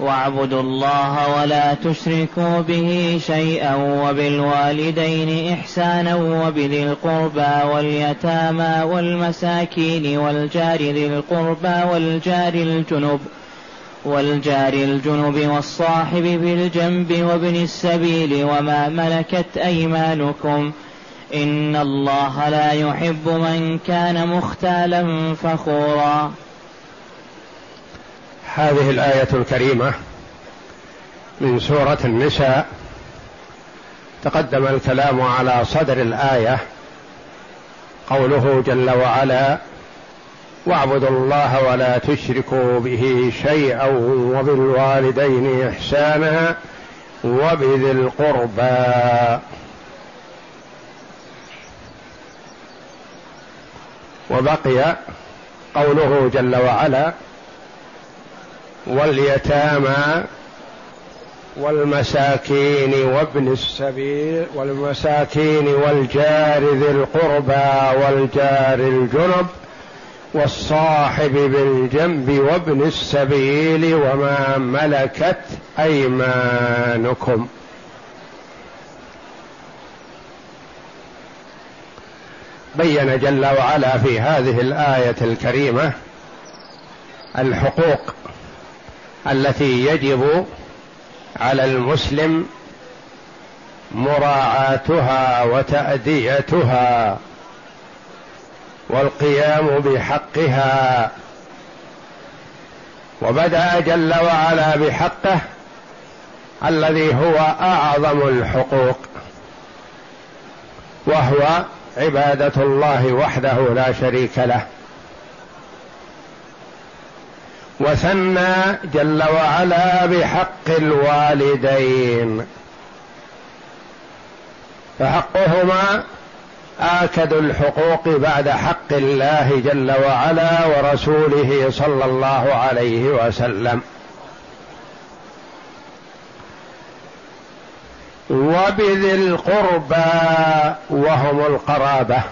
واعبدوا الله ولا تشركوا به شيئا وبالوالدين إحسانا وبذي القربى واليتامى والمساكين والجار ذي القربى والجار الجنب والجار الجنب والصاحب بالجنب وابن السبيل وما ملكت أيمانكم إن الله لا يحب من كان مختالا فخورا هذه الآية الكريمة من سورة النساء. تقدم الكلام على صدر الآية قوله جل وعلا واعبدوا الله ولا تشركوا به شيئا وبالوالدين إحسانا وبذي القربى. وبقي قوله جل وعلا واليتامى والمساكين وابن السبيل والمساكين والجار ذي القربى والجار الجنب والصاحب بالجنب وابن السبيل وما ملكت أيمانكم. بين جل وعلا في هذه الآية الكريمة الحقوق. التي يجب على المسلم مراعاتها وتأديتها والقيام بحقها. وبدأ جل وعلا بحقه الذي هو أعظم الحقوق وهو عبادة الله وحده لا شريك له. وثنى جل وعلا بحق الوالدين. فحقهما آكد الحقوق بعد حق الله جل وعلا ورسوله صلى الله عليه وسلم. وبذي القربى وهم القرابة.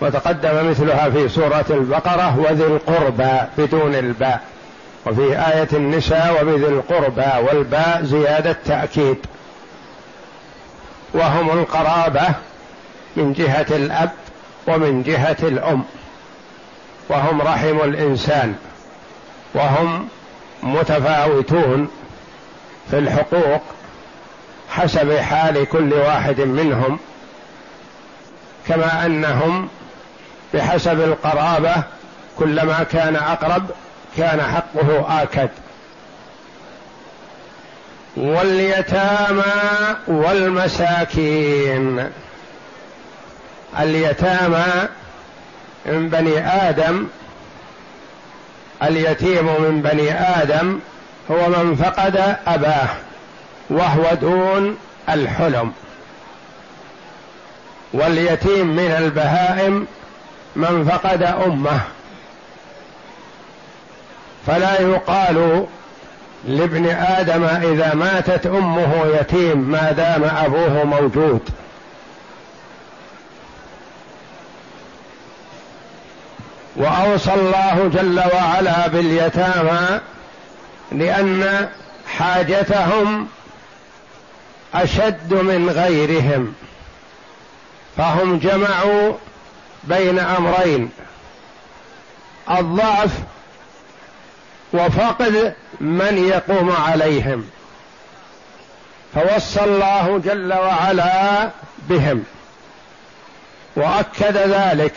وتقدم مثلها في سورة البقرة وذي القربى بدون الباء وفي آية النساء وبذي القربى والباء زيادة تأكيد. وهم القرابة من جهة الأب ومن جهة الأم. وهم رحم الإنسان. وهم متفاوتون في الحقوق حسب حال كل واحد منهم كما أنهم بحسب القرابة كلما كان أقرب كان حقه آكد. واليتامى والمساكين. اليتامى من بني آدم اليتيم من بني آدم هو من فقد أباه وهو دون الحلم. واليتيم من البهائم من فقد أمة فلا يقال لابن آدم إذا ماتت أمه يتيم ما دام أبوه موجود. وأوصى الله جل وعلا باليتامى لأن حاجتهم أشد من غيرهم فهم جمعوا بين أمرين الضعف وفقد من يقوم عليهم. فوصى الله جل وعلا بهم وأكد ذلك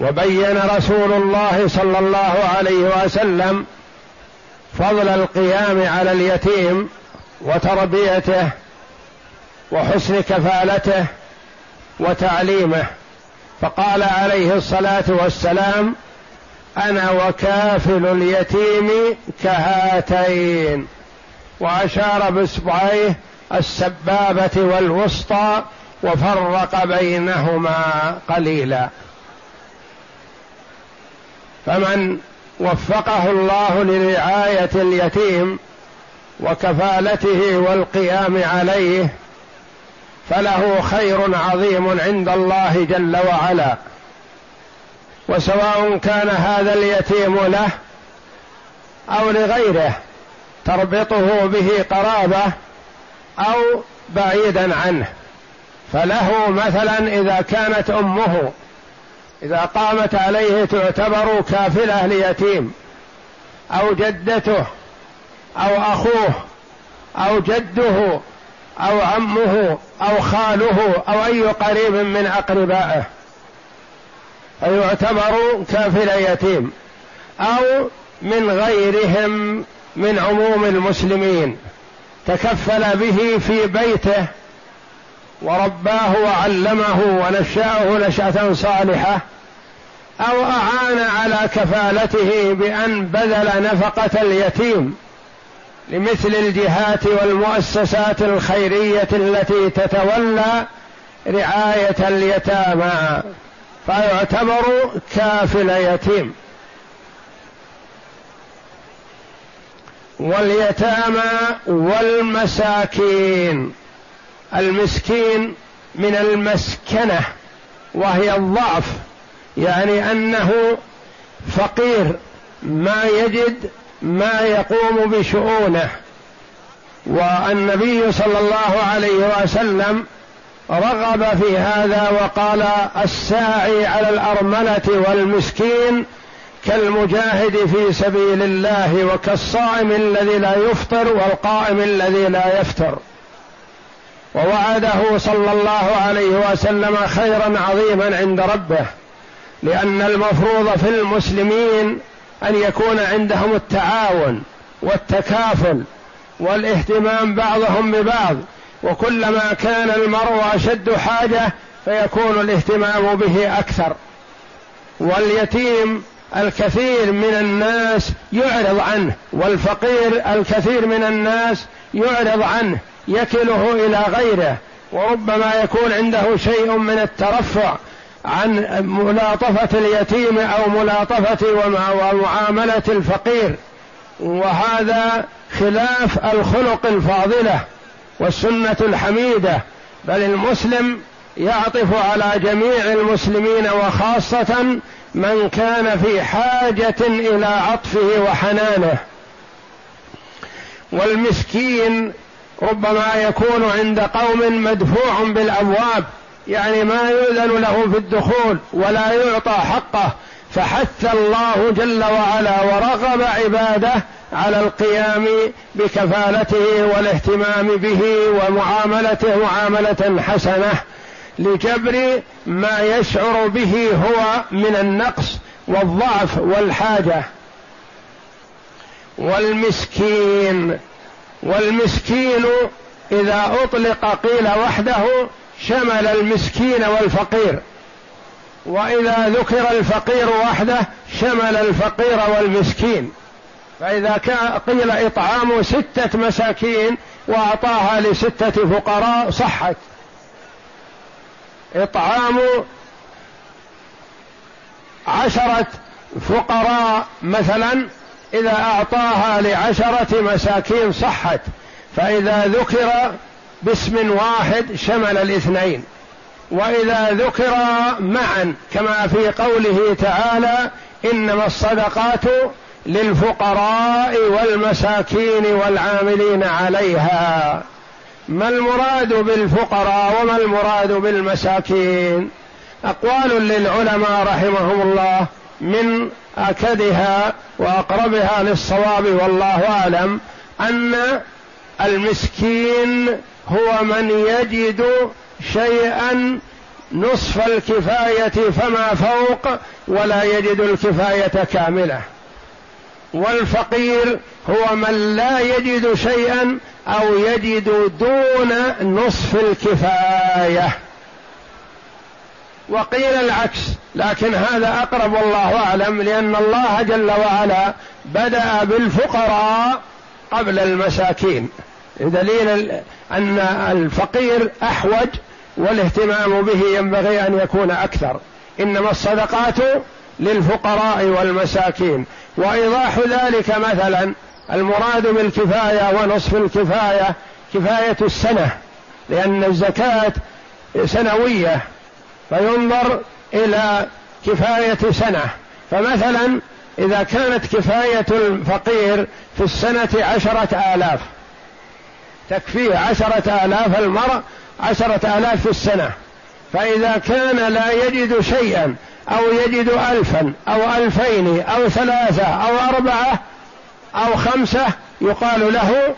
وبين رسول الله صلى الله عليه وسلم فضل القيام على اليتيم وتربيته وحسن كفالته وتعليمه. فقال عليه الصلاة والسلام أنا وكافل اليتيم كهاتين. وأشار بإصبعيه السبابة والوسطى وفرق بينهما قليلا. فمن وفقه الله لرعاية اليتيم وكفالته والقيام عليه فله خير عظيم عند الله جل وعلا. وسواء كان هذا اليتيم له أو لغيره تربطه به قرابة أو بعيدا عنه. فله مثلا إذا كانت أمه إذا قامت عليه تعتبر كافلة ليتيم أو جدته أو أخوه أو جده أو عمه أو خاله أو أي قريب من أقربائه. فيعتبر كافل يتيم. أو من غيرهم من عموم المسلمين. تكفل به في بيته. ورباه وعلمه ونشأه نشأة صالحة. أو أعان على كفالته بأن بذل نفقة اليتيم. لمثل الجهات والمؤسسات الخيرية التي تتولى رعاية اليتامى فيعتبر كافل يتيم. واليتامى والمساكين المسكين من المسكنة وهي الضعف يعني أنه فقير ما يجد ما يقوم بشؤونه. والنبي صلى الله عليه وسلم رغب في هذا وقال الساعي على الأرملة والمسكين كالمجاهد في سبيل الله وكالصائم الذي لا يفطر والقائم الذي لا يفتر ووعده صلى الله عليه وسلم خيرا عظيما عند ربه لأن المفروض في المسلمين أن يكون عندهم التعاون والتكافل والاهتمام بعضهم ببعض وكلما كان المرء أشد حاجة فيكون الاهتمام به أكثر. واليتيم الكثير من الناس يعرض عنه والفقير الكثير من الناس يعرض عنه يكله إلى غيره وربما يكون عنده شيء من الترفع عن ملاطفة اليتيم أو ملاطفة ومعاملة الفقير. وهذا خلاف الخلق الفاضلة والسنة الحميدة بل المسلم يعطف على جميع المسلمين وخاصة من كان في حاجة إلى عطفه وحنانه. والمسكين ربما يكون عند قوم مدفوع بالأبواب يعني ما يؤذن له في الدخول ولا يعطى حقه فحث الله جل وعلا ورغب عباده على القيام بكفالته والاهتمام به ومعاملته معاملة حسنة لجبر ما يشعر به هو من النقص والضعف والحاجة. والمسكين والمسكين إذا أطلق قيل وحده شمل المسكين والفقير. وإذا ذكر الفقير وحده شمل الفقير والمسكين. فإذا قيل إطعام ستة مساكين وأعطاها لستة فقراء صحت. إطعام عشرة فقراء مثلا إذا أعطاها لعشرة مساكين صحت. فإذا ذكر باسم واحد شمل الاثنين. وإذا ذكر معا كما في قوله تعالى إنما الصدقات للفقراء والمساكين والعاملين عليها. ما المراد بالفقراء وما المراد بالمساكين؟ أقوال للعلماء رحمهم الله من أكدها وأقربها للصواب والله أعلم أن المسكين هو من يجد شيئا نصف الكفاية فما فوق ولا يجد الكفاية كاملة. والفقير هو من لا يجد شيئا أو يجد دون نصف الكفاية. وقيل العكس لكن هذا أقرب والله أعلم لأن الله جل وعلا بدأ بالفقراء قبل المساكين. دليل أن الفقير أحوج والاهتمام به ينبغي أن يكون أكثر. إنما الصدقات للفقراء والمساكين. وإيضاح ذلك مثلا المراد بالكفاية ونصف الكفاية كفاية السنة. لأن الزكاة سنوية فينظر إلى كفاية سنة. فمثلا إذا كانت كفاية الفقير في السنة عشرة آلاف تكفيه عشرة آلاف المرء عشرة آلاف في السنة. فإذا كان لا يجد شيئا أو يجد ألفا أو ألفين أو ثلاثة أو أربعة أو خمسة يقال له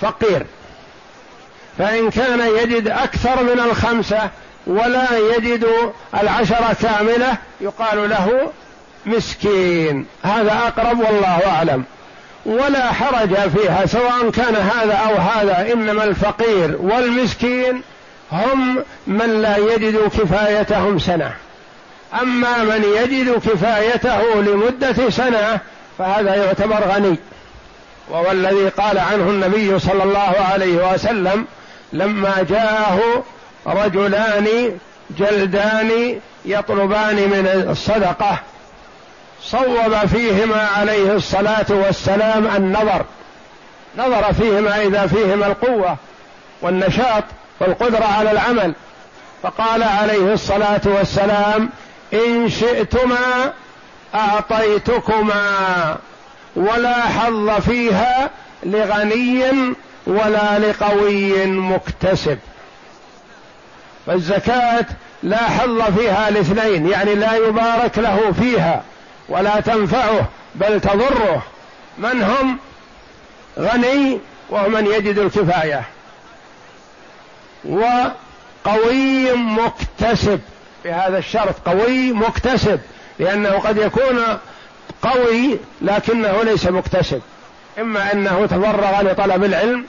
فقير. فإن كان يجد أكثر من الخمسة ولا يجد العشرة كاملة يقال له مسكين. هذا أقرب والله أعلم. ولا حرج فيها سواء كان هذا أو هذا إنما الفقير والمسكين هم من لا يجد كفايتهم سنة. أما من يجد كفايته لمدة سنة فهذا يعتبر غني. وهو الذي قال عنه النبي صلى الله عليه وسلم لما جاءه رجلان جلدان يطلبان من الصدقة صوب فيهما عليه الصلاة والسلام النظر. نظر فيهما إذا فيهما القوة والنشاط والقدرة على العمل. فقال عليه الصلاة والسلام إن شئتما أعطيتكما ولا حظ فيها لغني ولا لقوي مكتسب. فالزكاة لا حظ فيها الاثنين يعني لا يبارك له فيها. ولا تنفعه بل تضره. من هم؟ غني ومن يجد الكفاية. وقوي مكتسب. بهذا الشرط قوي مكتسب. لأنه قد يكون قوي لكنه ليس مكتسب. إما أنه تفرغ لطلب العلم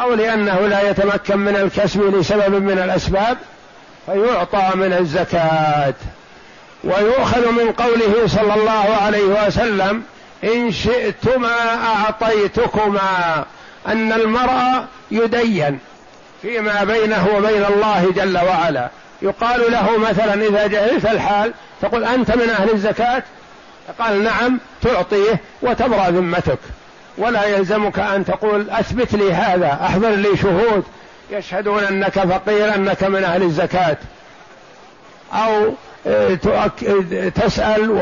أو لأنه لا يتمكن من الكسب لسبب من الأسباب فيعطى من الزكاة. ويؤخذ من قوله صلى الله عليه وسلم إن شئتما أعطيتكما أن المرء يدين فيما بينه وبين الله جل وعلا. يقال له مثلا إذا جهلت الحال تقول أنت من أهل الزكاة؟ قال نعم تعطيه وتبرأ ذمتك. ولا يلزمك أن تقول أثبت لي هذا أحضر لي شهود. يشهدون أنك فقير أنك من أهل الزكاة. أو تسأل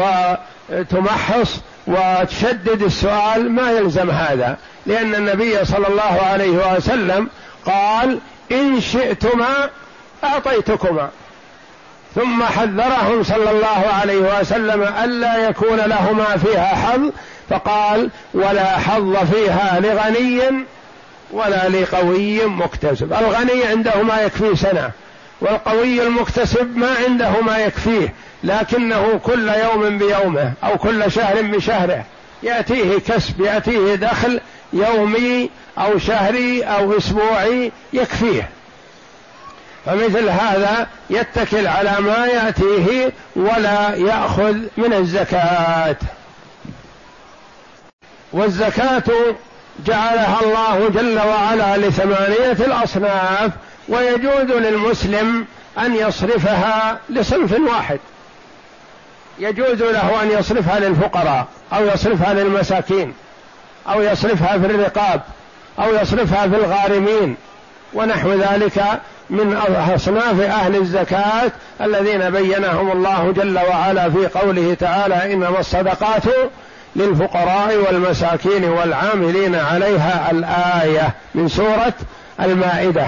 وتمحص وتشدد السؤال ما يلزم هذا. لأن النبي صلى الله عليه وسلم قال إن شئتما أعطيتكما. ثم حذرهم صلى الله عليه وسلم ألا يكون لهما فيها حظ فقال ولا حظ فيها لغني ولا لقوي مكتسب. الغني عنده ما يكفيه سنة. والقوي المكتسب ما عنده ما يكفيه لكنه كل يوم بيومه أو كل شهر بشهره. يأتيه كسب يأتيه دخل يومي أو شهري أو أسبوعي يكفيه. فمثل هذا يتكل على ما يأتيه ولا يأخذ من الزكاة. والزكاة جعلها الله جل وعلا لثمانية الأصناف ويجوز للمسلم أن يصرفها لصنف واحد. يجوز له أن يصرفها للفقراء أو يصرفها للمساكين أو يصرفها في الرقاب أو يصرفها في الغارمين. ونحو ذلك من أصناف أهل الزكاة الذين بينهم الله جل وعلا في قوله تعالى إنما الصدقات للفقراء والمساكين والعاملين عليها الآية من سورة المائدة.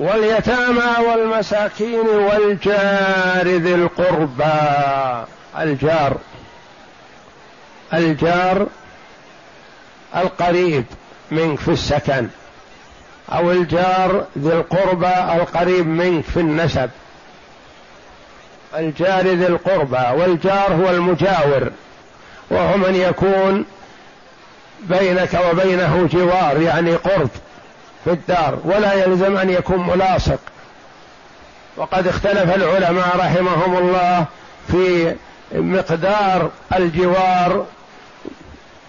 واليتامى والمساكين والجار ذي القربى. الجار الجار القريب منك في السكن أو الجار ذي القربى القريب منك في النسب. الجار ذي القربى والجار هو المجاور وهو من يكون بينك وبينه جوار يعني قرب. في الدار ولا يلزم أن يكون ملاصق. وقد اختلف العلماء رحمهم الله في مقدار الجوار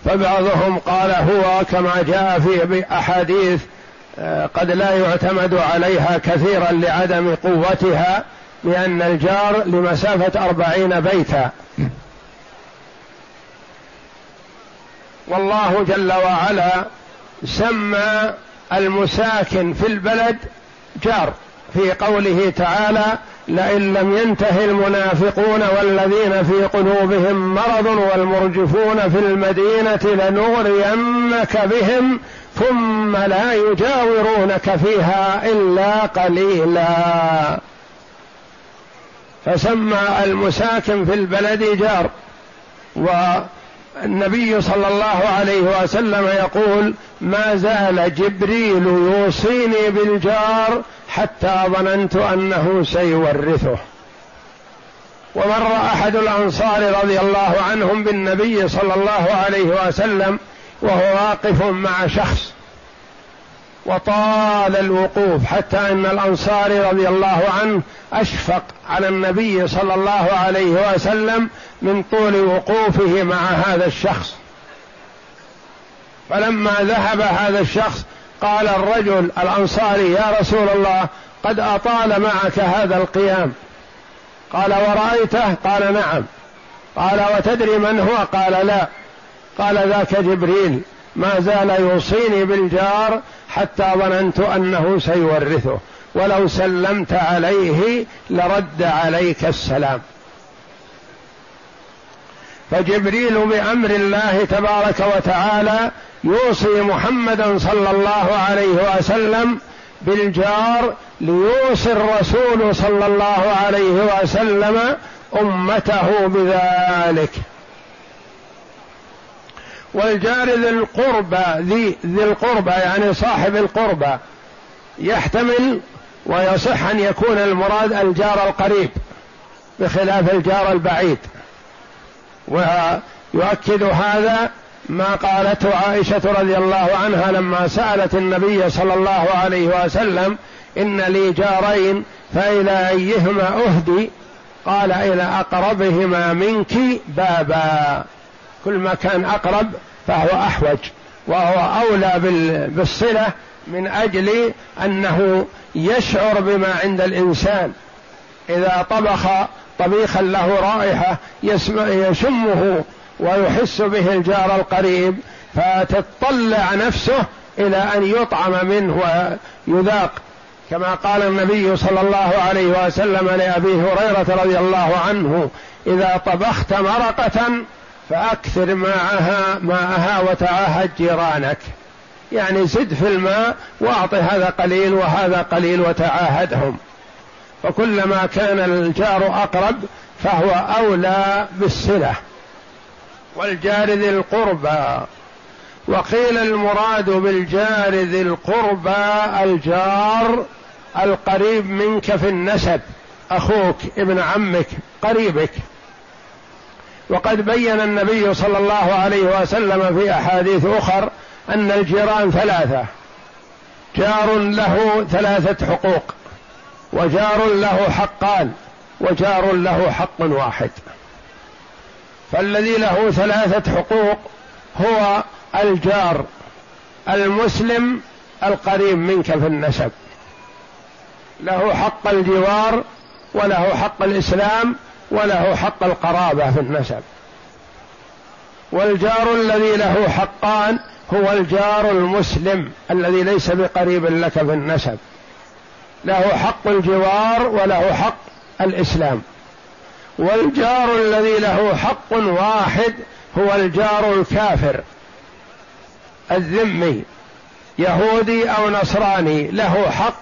فبعضهم قال هو كما جاء في أحاديث آه، قد لا يعتمد عليها كثيرا لعدم قوتها بأن الجار لمسافة أربعين بيتا. والله جل وعلا سمى المساكن في البلد جار في قوله تعالى لئن لم ينته المنافقون والذين في قلوبهم مرض والمرجفون في المدينة لنغرينك بهم ثم لا يجاورونك فيها إلا قليلا. فسمى المساكن في البلد جار والنبي صلى الله عليه وسلم يقول ما زال جبريل يوصيني بالجار حتى ظننت أنه سيورثه. ومر أحد الأنصار رضي الله عنهم بالنبي صلى الله عليه وسلم وهو واقف مع شخص وطال الوقوف حتى إن الانصاري رضي الله عنه أشفق على النبي صلى الله عليه وسلم من طول وقوفه مع هذا الشخص. فلما ذهب هذا الشخص قال الرجل الأنصاري يا رسول الله قد أطال معك هذا القيام. قال ورأيته؟ قال نعم. قال وتدري من هو؟ قال لا. قال ذاك جبريل. ما زال يوصيني بالجار حتى ظننت أنه سيورثه. ولو سلمت عليه لرد عليك السلام. فجبريل بأمر الله تبارك وتعالى يوصي محمدا صلى الله عليه وسلم بالجار ليوصي الرسول صلى الله عليه وسلم أمته بذلك. والجار ذي القربى ذي ذي القربى يعني صاحب القربى يحتمل ويصح أن يكون المراد الجار القريب بخلاف الجار البعيد. ويؤكد هذا ما قالته عائشة رضي الله عنها لما سألت النبي صلى الله عليه وسلم إن لي جارين فإلى أيهما أهدي؟ قال إلى أقربهما منك بابا. كل ما كان أقرب فهو أحوج وهو أولى بالصلة من أجل أنه يشعر بما عند الإنسان. إذا طبخ طبيخا له رائحة يشمه ويحس به الجار القريب فتطلع نفسه إلى أن يطعم منه ويذاق. كما قال النبي صلى الله عليه وسلم لأبي هريرة رضي الله عنه إذا طبخت مرقة فأكثر ماءها ماءها وتعاهد جيرانك. يعني زد في الماء واعط هذا قليل وهذا قليل وتعاهدهم. فكلما كان الجار أقرب فهو أولى بالصلة. والجار ذي القربى. وقيل المراد بالجار ذي القربى الجار القريب منك في النسب. أخوك ابن عمك قريبك. وقد بين النبي صلى الله عليه وسلم في أحاديث أخر أن الجيران ثلاثة. جار له ثلاثة حقوق وجار له حقان وجار له حق واحد. فالذي له ثلاثة حقوق هو الجار المسلم القريب منك في النسب. له حق الجوار وله حق الإسلام وله حق القرابة في النسب. والجار الذي له حقان هو الجار المسلم الذي ليس بقريب لك في النسب. له حق الجوار وله حق الإسلام. والجار الذي له حق واحد هو الجار الكافر. الذمي يهودي أو نصراني له حق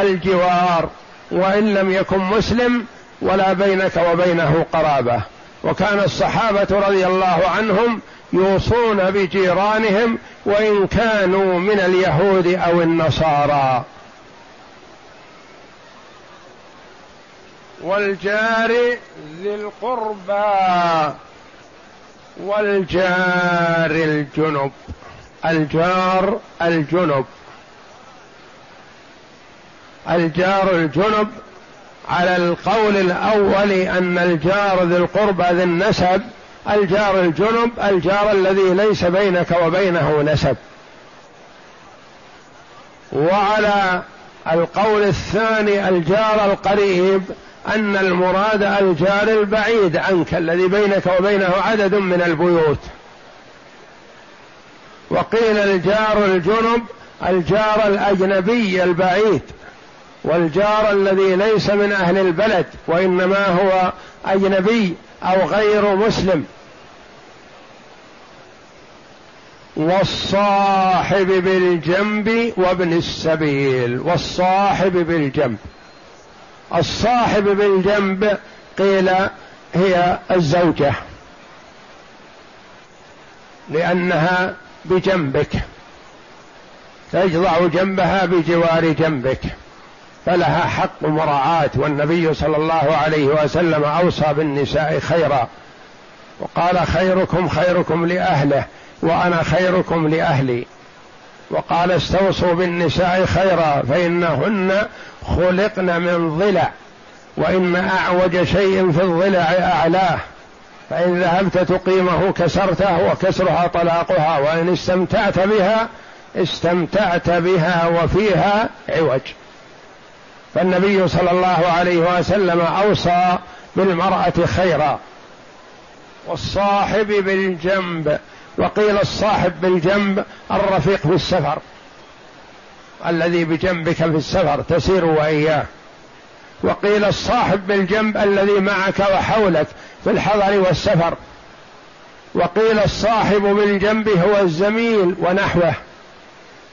الجوار. وإن لم يكن مسلم ولا بينك وبينه قرابة. وكان الصحابة رضي الله عنهم يوصون بجيرانهم وإن كانوا من اليهود أو النصارى. والجار ذي القربى والجار الجنب. الجار الجنب. الجار الجنب على القول الأول أن الجار ذي القربى ذي النسب الجار الجنب الجار الذي ليس بينك وبينه نسب. وعلى القول الثاني الجار القريب أن المراد الجار البعيد عنك الذي بينك وبينه عدد من البيوت. وقيل الجار الجنب الجار الأجنبي البعيد. والجار الذي ليس من أهل البلد وإنما هو أجنبي أو غير مسلم. والصاحب بالجنب وابن السبيل والصاحب بالجنب. الصاحب بالجنب قيل هي الزوجة لأنها بجنبك تجضع جنبها بجوار جنبك. فلها حق مراعاة والنبي صلى الله عليه وسلم أوصى بالنساء خيرا. وقال خيركم خيركم لأهله وأنا خيركم لأهلي. وقال استوصوا بالنساء خيرا فإنهن خلقن من ضلع وإن أعوج شيء في الضلع أعلاه. فإن ذهبت تقيمه كسرته وكسرها طلاقها وإن استمتعت بها استمتعت بها وفيها عوج. فالنبي صلى الله عليه وسلم أوصى بالمرأة خيرا والصاحب بالجنب وقيل الصاحب بالجنب الرفيق في السفر الذي بجنبك في السفر تسير واياه وقيل الصاحب بالجنب الذي معك وحولك في الحضر والسفر وقيل الصاحب بالجنب هو الزميل ونحوه.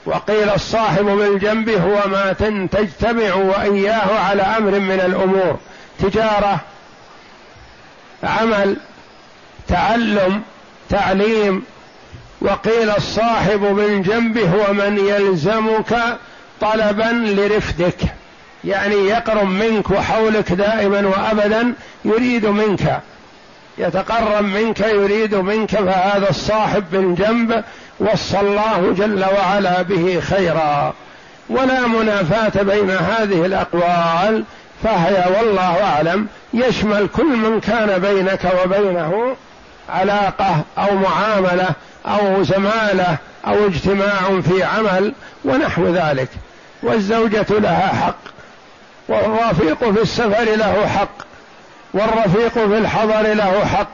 وقيل الصاحب بالجنب هو ما تجتمع وإياه على أمر من الأمور. تجارة عمل تعلم تعليم. وقيل الصاحب بالجنب هو من يلزمك طلبا لرفدك. يعني يقرب منك وحولك دائما وابدا يريد منك. يتقرب منك يريد منك فهذا الصاحب بالجنب وصى الله جل وعلا به خيرا. ولا منافاة بين هذه الأقوال فهي والله أعلم يشمل كل من كان بينك وبينه علاقة أو معاملة أو زمالة أو اجتماع في عمل ونحو ذلك. والزوجة لها حق والرفيق في السفر له حق والرفيق في الحضر له حق.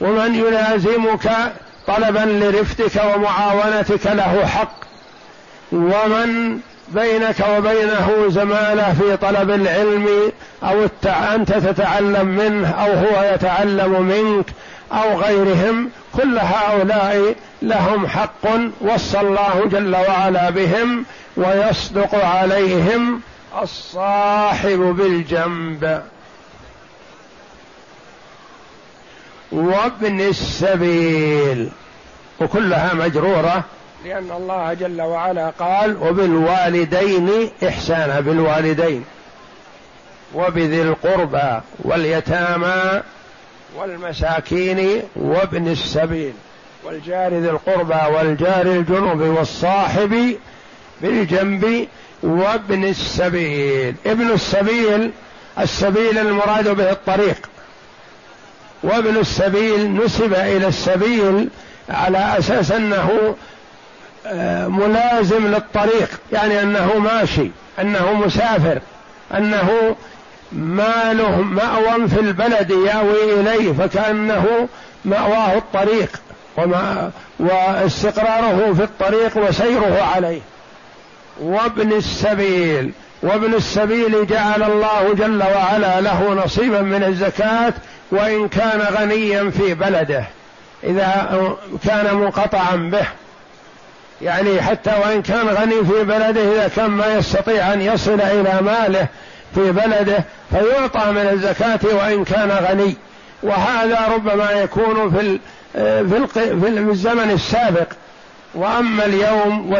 ومن يلازمك طلبا لرفدك ومعاونتك له حق. ومن بينك وبينه زمالة في طلب العلم أو أنت تتعلم منه أو هو يتعلم منك أو غيرهم كل هؤلاء لهم حق وصى الله جل وعلا بهم ويصدق عليهم الصاحب بالجنب. وابن السبيل. وكلها مجرورة. لأن الله جل وعلا قال وبالوالدين إحسانا بالوالدين. وبذي القربى واليتامى والمساكين وابن السبيل. والجار ذي القربى والجار الجنوب والصاحب بالجنب وابن السبيل. ابن السبيل السبيل المراد به الطريق. وابن السبيل نسب إلى السبيل على أساس أنه آه، ملازم للطريق يعني أنه ماشي أنه مسافر أنه ما له مأوى في البلد يأوي إليه فكأنه مأواه الطريق وما واستقراره في الطريق وسيره عليه. وابن السبيل وابن السبيل جعل الله جل وعلا له نصيبا من الزكاة وإن كان غنيا في بلده إذا كان منقطعا به. يعني حتى وإن كان غني في بلده إذا كان ما يستطيع أن يصل إلى ماله في بلده فيعطى من الزكاة وإن كان غني. وهذا ربما يكون في في الزمن السابق. وأما اليوم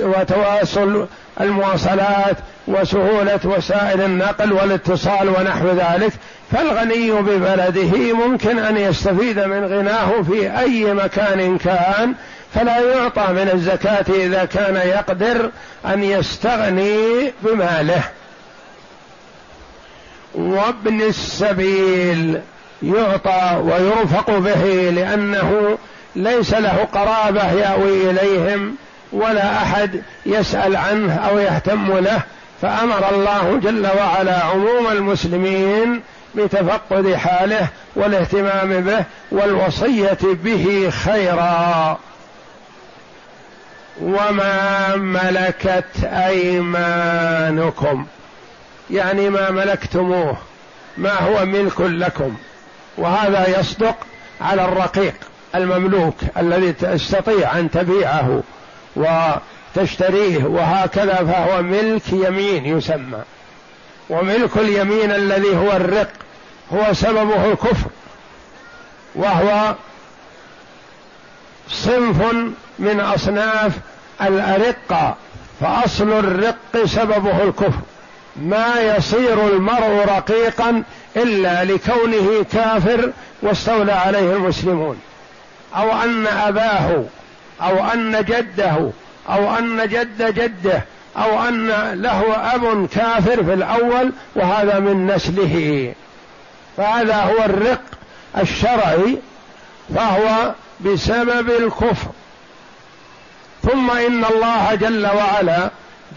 وتواصل المواصلات وسهولة وسائل النقل والاتصال ونحو ذلك فالغني ببلده ممكن أن يستفيد من غناه في أي مكان كان فلا يعطى من الزكاة إذا كان يقدر أن يستغني بماله. وابن السبيل يعطى ويرفق به لأنه ليس له قرابة يأوي إليهم ولا أحد يسأل عنه أو يهتم له فأمر الله جل وعلا عموم المسلمين بتفقد حاله والاهتمام به والوصية به خيرا. وما ملكت أيمانكم؟ يعني ما ملكتموه ما هو ملك لكم؟ وهذا يصدق على الرقيق. المملوك الذي تستطيع أن تبيعه وتشتريه وهكذا فهو ملك يمين يسمى. وملك اليمين الذي هو الرق هو سببه الكفر. وهو صنف من أصناف الأرقة فأصل الرق سببه الكفر. ما يصير المرء رقيقا إلا لكونه كافر واستولى عليه المسلمون. أو أن أباه أو أن جده أو أن جد جده أو أن له أب كافر في الأول وهذا من نسله. فهذا هو الرق الشرعي فهو بسبب الكفر. ثم إن الله جل وعلا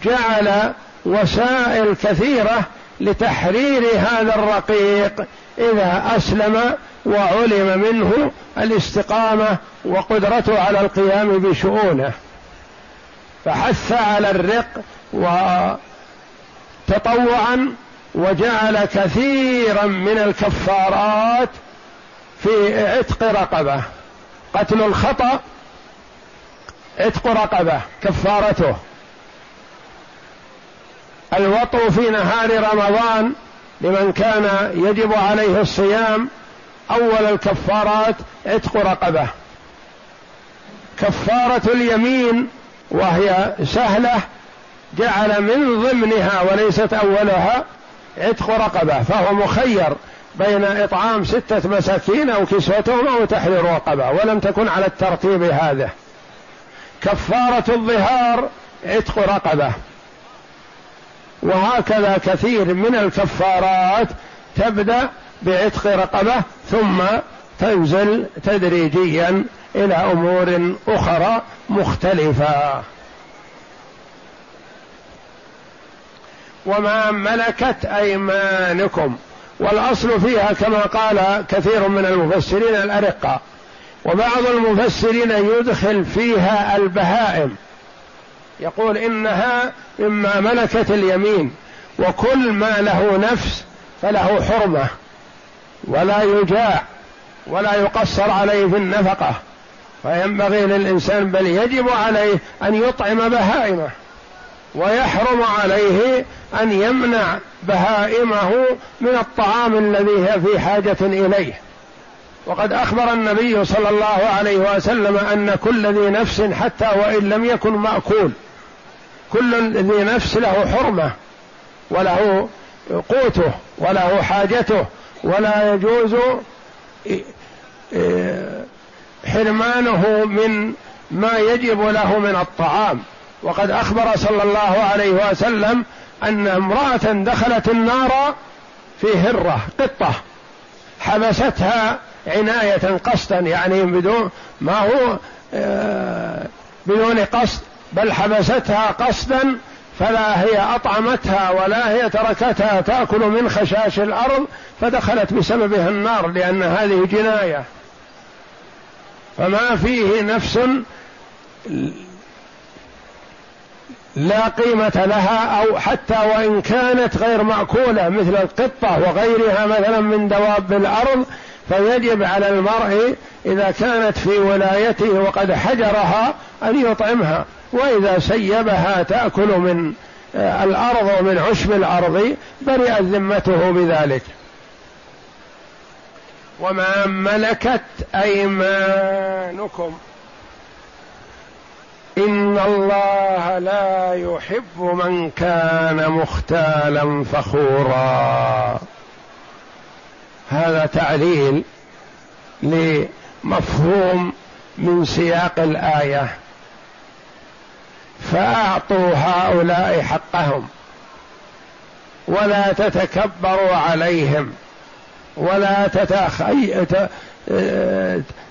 جعل وسائل كثيرة لتحرير هذا الرقيق إذا أسلم وعلم منه الاستقامة وقدرته على القيام بشؤونه. فحث على الرق وتطوعا وجعل كثيرا من الكفارات في عتق رقبة. قتل الخطأ عتق رقبة كفارته. الوطء في نهار رمضان لمن كان يجب عليه الصيام أول الكفارات عتق رقبة. كفارة اليمين وهي سهلة جعل من ضمنها وليست أولها عتق رقبة فهو مخير بين إطعام ستة مساكين أو كسوتهم أو تحرير رقبة ولم تكن على الترتيب هذا. كفارة الظهار عتق رقبة. وهكذا كثير من الكفارات تبدأ بعتق رقبة ثم تنزل تدريجيا إلى أمور أخرى مختلفة. وما ملكت أيمانكم. والأصل فيها كما قال كثير من المفسرين الارقه وبعض المفسرين يدخل فيها البهائم. يقول إنها مما ملكت اليمين. وكل ما له نفس فله حرمة. ولا يجاع ولا يقصر عليه في النفقة. فينبغي للإنسان بل يجب عليه أن يطعم بهائمة ويحرم عليه أن يمنع بهائمه من الطعام الذي هي في حاجة إليه. وقد أخبر النبي صلى الله عليه وسلم أن كل ذي نفس حتى وإن لم يكن مأكول كل ذي نفس له حرمة وله قوته وله حاجته ولا يجوز حرمانه من ما يجب له من الطعام. وقد أخبر صلى الله عليه وسلم أن امرأة دخلت النار في هرة قطة حبستها عناية قصدا يعني بدون ما هو آه، بدون قصد بل حبستها قصدا فلا هي أطعمتها ولا هي تركتها تأكل من خشاش الأرض فدخلت بسببها النار لأن هذه جناية. فما فيه نفس لا قيمة لها أو حتى وإن كانت غير مأكولة مثل القطة وغيرها مثلا من دواب الأرض فيجب على المرء إذا كانت في ولايته وقد حجرها أن يطعمها. وإذا سيبها تأكل من آه، الأرض ومن عشب الأرض برئت ذمته بذلك. وما ملكت أيمانكم. إن الله لا يحب من كان مختالا فخورا. هذا تعليل لمفهوم من سياق الآية. فأعطوا هؤلاء حقهم ولا تتكبروا عليهم ولا تتخي...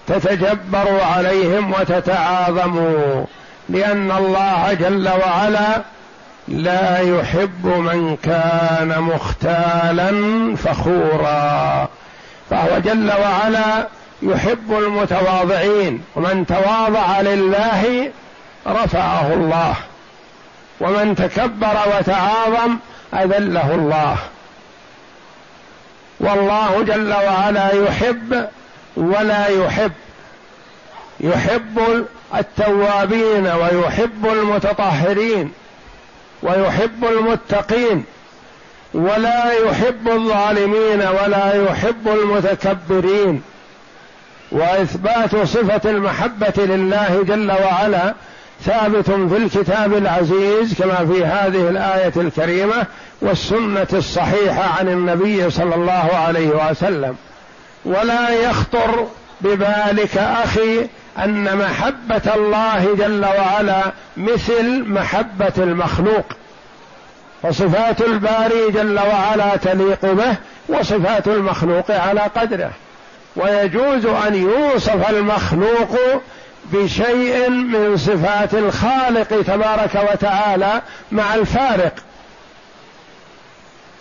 تتجبروا عليهم وتتعاظموا لأن الله جل وعلا لا يحب من كان مختالا فخورا. فهو جل وعلا يحب المتواضعين ومن تواضع لله رفعه الله. ومن تكبر وتعاظم أذله الله. والله جل وعلا يحب ولا يحب. يحب التوابين ويحب المتطهرين ويحب المتقين ولا يحب الظالمين ولا يحب المتكبرين. وإثبات صفة المحبة لله جل وعلا ثابت في الكتاب العزيز كما في هذه الآية الكريمة والسنة الصحيحة عن النبي صلى الله عليه وسلم. ولا يخطر ببالك أخي أن محبة الله جل وعلا مثل محبة المخلوق. وصفات الباري جل وعلا تليق به وصفات المخلوق على قدره. ويجوز أن يوصف المخلوق بشيء من صفات الخالق تبارك وتعالى مع الفارق.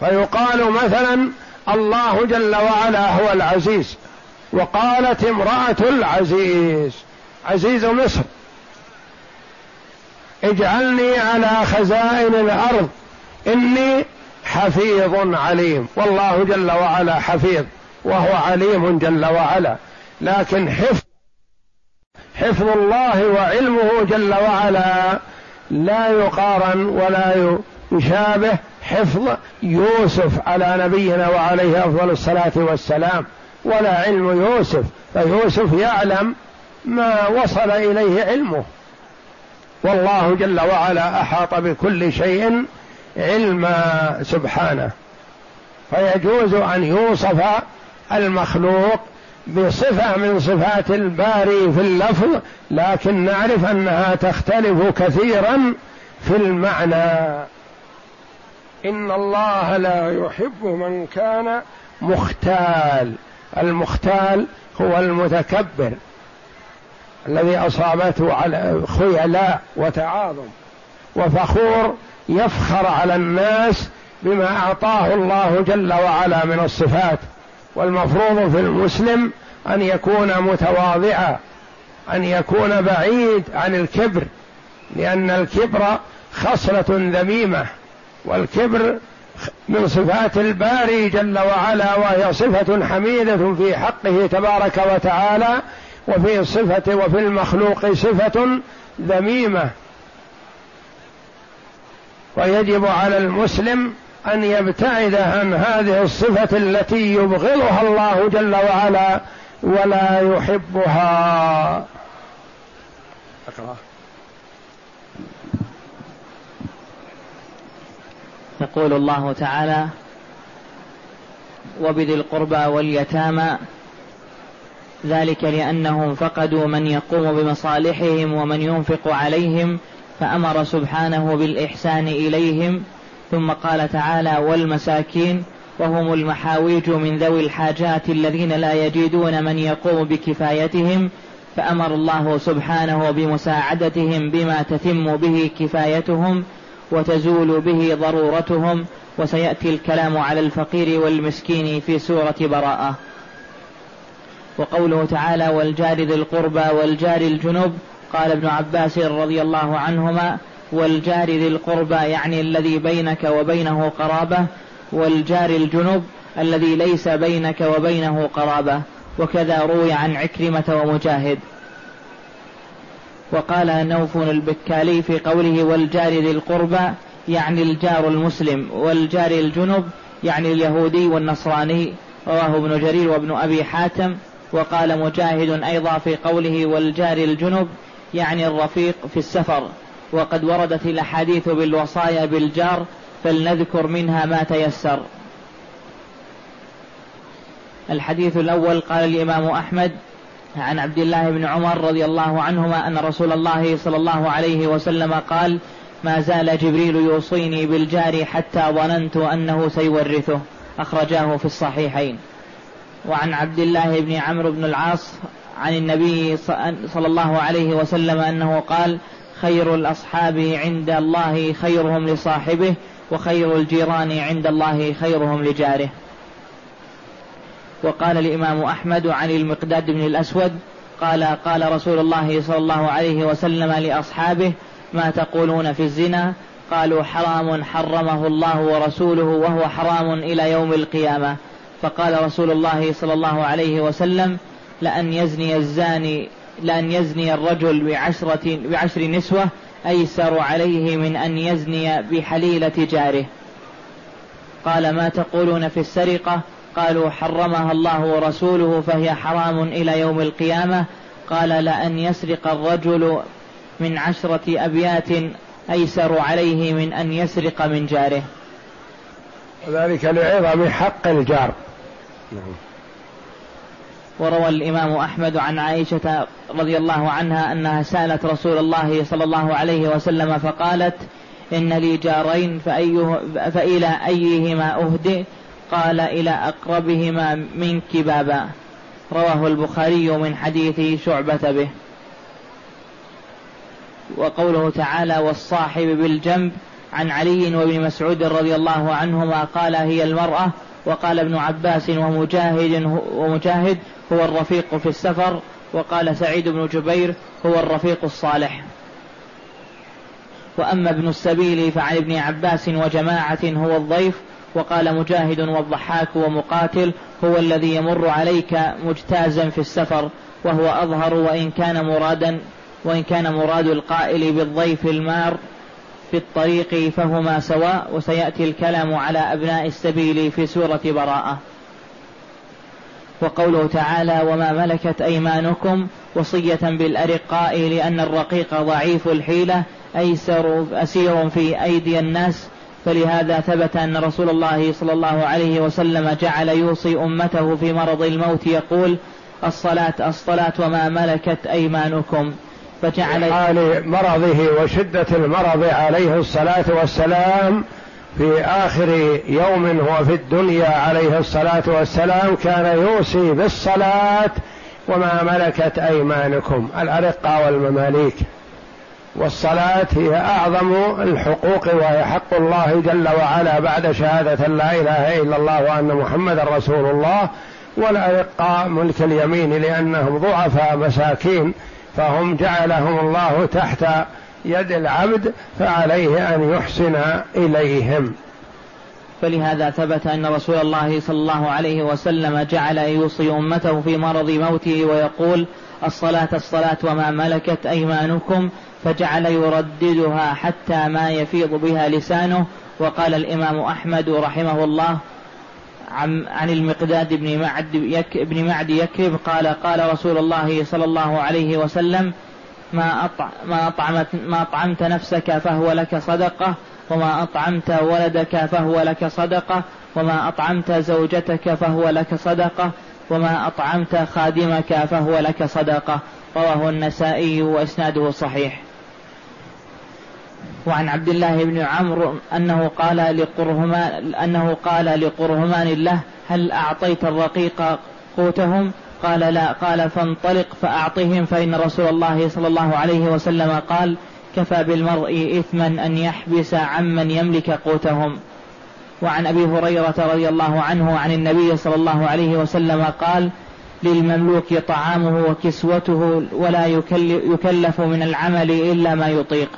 فيقال مثلا الله جل وعلا هو العزيز وقالت امرأة العزيز عزيز مصر اجعلني على خزائن الأرض إني حفيظ عليم والله جل وعلا حفيظ وهو عليم جل وعلا لكن حفظ حفظ الله وعلمه جل وعلا لا يقارن ولا يشابه حفظ يوسف على نبينا وعليه أفضل الصلاة والسلام ولا علم يوسف فيوسف يعلم ما وصل إليه علمه. والله جل وعلا أحاط بكل شيء علما سبحانه. فيجوز أن يوصف المخلوق بصفة من صفات الباري في اللفظ لكن نعرف أنها تختلف كثيرا في المعنى. إن الله لا يحب من كان مختال. المختال هو المتكبر الذي أصابته على خيلاء وتعاظم. وفخور يفخر على الناس بما أعطاه الله جل وعلا من الصفات. والمفروض في المسلم أن يكون متواضعا أن يكون بعيد عن الكبر لأن الكبر خصلة ذميمة والكبر من صفات الباري جل وعلا وهي صفة حميدة في حقه تبارك وتعالى وفي صفة وفي المخلوق صفة ذميمة. ويجب على المسلم أن يبتعد عن هذه الصفة التي يبغضها الله جل وعلا ولا يحبها أقرأ. يقول الله تعالى وبذي القربى واليتامى ذلك لأنهم فقدوا من يقوم بمصالحهم ومن ينفق عليهم فأمر سبحانه بالإحسان إليهم ثم قال تعالى والمساكين وهم المحاويج من ذوي الحاجات الذين لا يجدون من يقوم بكفايتهم فأمر الله سبحانه بمساعدتهم بما تتم به كفايتهم وتزول به ضرورتهم وسيأتي الكلام على الفقير والمسكين في سورة براءة. وقوله تعالى والجار ذي القربى والجار الجنب قال ابن عباس رضي الله عنهما والجار ذي القربى يعني الذي بينك وبينه قرابة والجار الجنب الذي ليس بينك وبينه قرابة. وكذا روي عن عكرمة ومجاهد. وقال نوف البكالي في قوله والجار ذي القربى يعني الجار المسلم والجار الجنب يعني اليهودي والنصراني. رواه ابن جرير وابن أبي حاتم. وقال مجاهد أيضا في قوله والجار الجنب يعني الرفيق في السفر. وقد وردت الأحاديث بالوصايا بالجار فلنذكر منها ما تيسر. الحديث الأول قال الإمام أحمد عن عبد الله بن عمر رضي الله عنهما أن رسول الله صلى الله عليه وسلم قال ما زال جبريل يوصيني بالجار حتى ظننت أنه سيورثه. أخرجاه في الصحيحين. وعن عبد الله بن عمرو بن العاص عن النبي صلى الله عليه وسلم أنه قال خير الأصحاب عند الله خيرهم لصاحبه وخير الجيران عند الله خيرهم لجاره. وقال الإمام أحمد عن المقداد بن الأسود قال قال رسول الله صلى الله عليه وسلم لأصحابه ما تقولون في الزنا؟ قالوا حرام حرمه الله ورسوله وهو حرام إلى يوم القيامة. فقال رسول الله صلى الله عليه وسلم لأن يزني الزاني لأن يزني الرجل بعشرة بعشر نسوة أيسر عليه من أن يزني بحليلة جاره. قال ما تقولون في السرقة؟ قالوا حرمها الله ورسوله فهي حرام إلى يوم القيامة. قال لأن يسرق الرجل من عشرة أبيات أيسر عليه من أن يسرق من جاره. ذلك لعظم حق الجار. نعم. وروى الإمام أحمد عن عائشة رضي الله عنها أنها سألت رسول الله صلى الله عليه وسلم فقالت إن لي جارين فأيه فإلى أيهما أهدئ؟ قال إلى أقربهما منك بابا. رواه البخاري من حديث شعبة به. وقوله تعالى والصاحب بالجنب عن علي وابن مسعود رضي الله عنهما قال هي المرأة وقال ابن عباس ومجاهد ومجاهد هو الرفيق في السفر وقال سعيد بن جبير هو الرفيق الصالح. وأما ابن السبيل فعن ابن عباس وجماعة هو الضيف وقال مجاهد والضحاك ومقاتل هو الذي يمر عليك مجتازا في السفر وهو أظهر وإن كان مرادا وإن كان مراد القائل بالضيف المار في الطريق فهما سواء وسيأتي الكلام على أبناء السبيل في سورة براءة. وقوله تعالى وما ملكت أيمانكم وصية بالأرقاء لأن الرقيق ضعيف الحيلة أيسر أسير في أيدي الناس فلهذا ثبت أن رسول الله صلى الله عليه وسلم جعل يوصي أمته في مرض الموت يقول الصلاة الصلاة وما ملكت أيمانكم فجعل حال مرضه وشدة المرض عليه الصلاة والسلام في آخر يوم هو في الدنيا عليه الصلاة والسلام كان يوصي بالصلاة وما ملكت أيمانكم الأرقة والمماليك. والصلاة هي أعظم الحقوق وهي حق الله جل وعلا بعد شهادة لا إله إلا الله وأن محمد رسول الله والأرقاء ملك اليمين لأنهم ضعفاء مساكين. فهم جعلهم الله تحت يد العبد فعليه أن يحسن إليهم. فلهذا ثبت أن رسول الله صلى الله عليه وسلم جعل يوصي أمته في مرض موته ويقول الصلاة الصلاة وما ملكت أيمانكم فجعل يرددها حتى ما يفيض بها لسانه. وقال الإمام أحمد رحمه الله عن, عن المقداد بن معد يك بن معد يكرب قال قال رسول الله صلى الله عليه وسلم ما أطع ما أطعمت ما أطعمت نفسك فهو لك صدقة وما أطعمت ولدك فهو لك صدقة وما أطعمت زوجتك فهو لك صدقة وما أطعمت خادمك فهو لك صدقة رواه النسائي وإسناده صحيح وعن عبد الله بن عمرو أنه قال لقرهمان أنه قال لقرهمان له هل أعطيت الرقيق قوتهم؟ قال لا. قال فانطلق فأعطهم فإن رسول الله صلى الله عليه وسلم قال كفى بالمرء إثما أن يحبس عمن يملك قوتهم. وعن أبي هريرة رضي الله عنه عن النبي صلى الله عليه وسلم قال للمملوك طعامه وكسوته ولا يكلف من العمل إلا ما يطيق.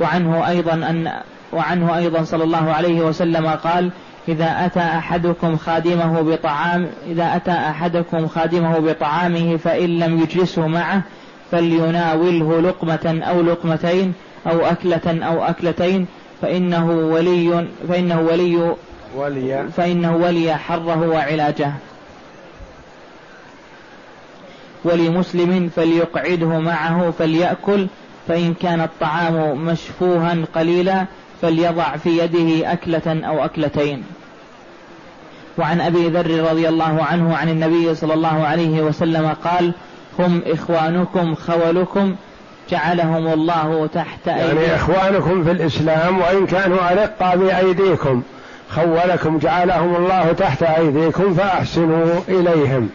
وعنه أيضا أن وعنه أيضا صلى الله عليه وسلم قال إذا أتى أحدكم خادمه بطعام إذا أتى أحدكم خادمه بطعامه فإن لم يجلسه معه فليناوله لقمة أو لقمتين أو أكلة أو أكلتين فإنه ولي فإنه ولي ولي. فإنه ولي حره وعلاجه. ولمسلم فليقعده معه فليأكل فإن كان الطعام مشفوها قليلا فليضع في يده أكلة أو أكلتين. وعن أبي ذر رضي الله عنه عن النبي صلى الله عليه وسلم قال هم إخوانكم خولكم جعلهم الله تحت أيديكم. يعني إخوانكم في الإسلام وإن كانوا أرقى بأيديكم خولكم جعلهم الله تحت أيديكم فأحسنوا إليهم.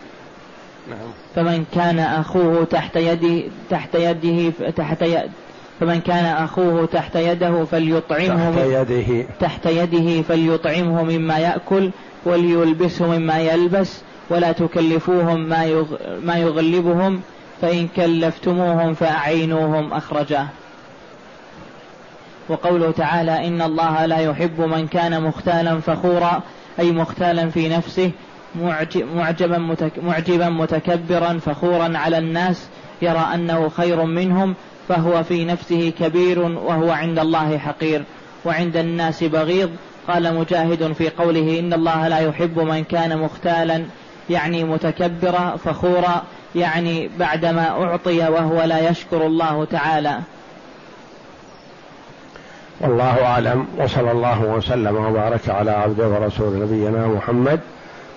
نعم. فمن كان أخوه تحت يده تحت يده تحت فمن كان أخوه تحت يده فليطعمه تحت يده تحت يده فليطعمه مما يأكل وليلبسه مما يلبس ولا تكلفوهم ما ما يغلبهم فإن كلفتموهم فأعينوهم أخرجاه وقوله تعالى إن الله لا يحب من كان مختالا فخورا أي مختالا في نفسه معجبا معجبا متكبرا فخورا على الناس يرى أنه خير منهم فهو في نفسه كبير وهو عند الله حقير. وعند الناس بغيض. قال مجاهد في قوله إن الله لا يحب من كان مختالا يعني متكبرا فخورا يعني بعدما أعطي وهو لا يشكر الله تعالى. والله أعلم وصلى الله وسلم وبارك على عبده ورسول نبينا محمد.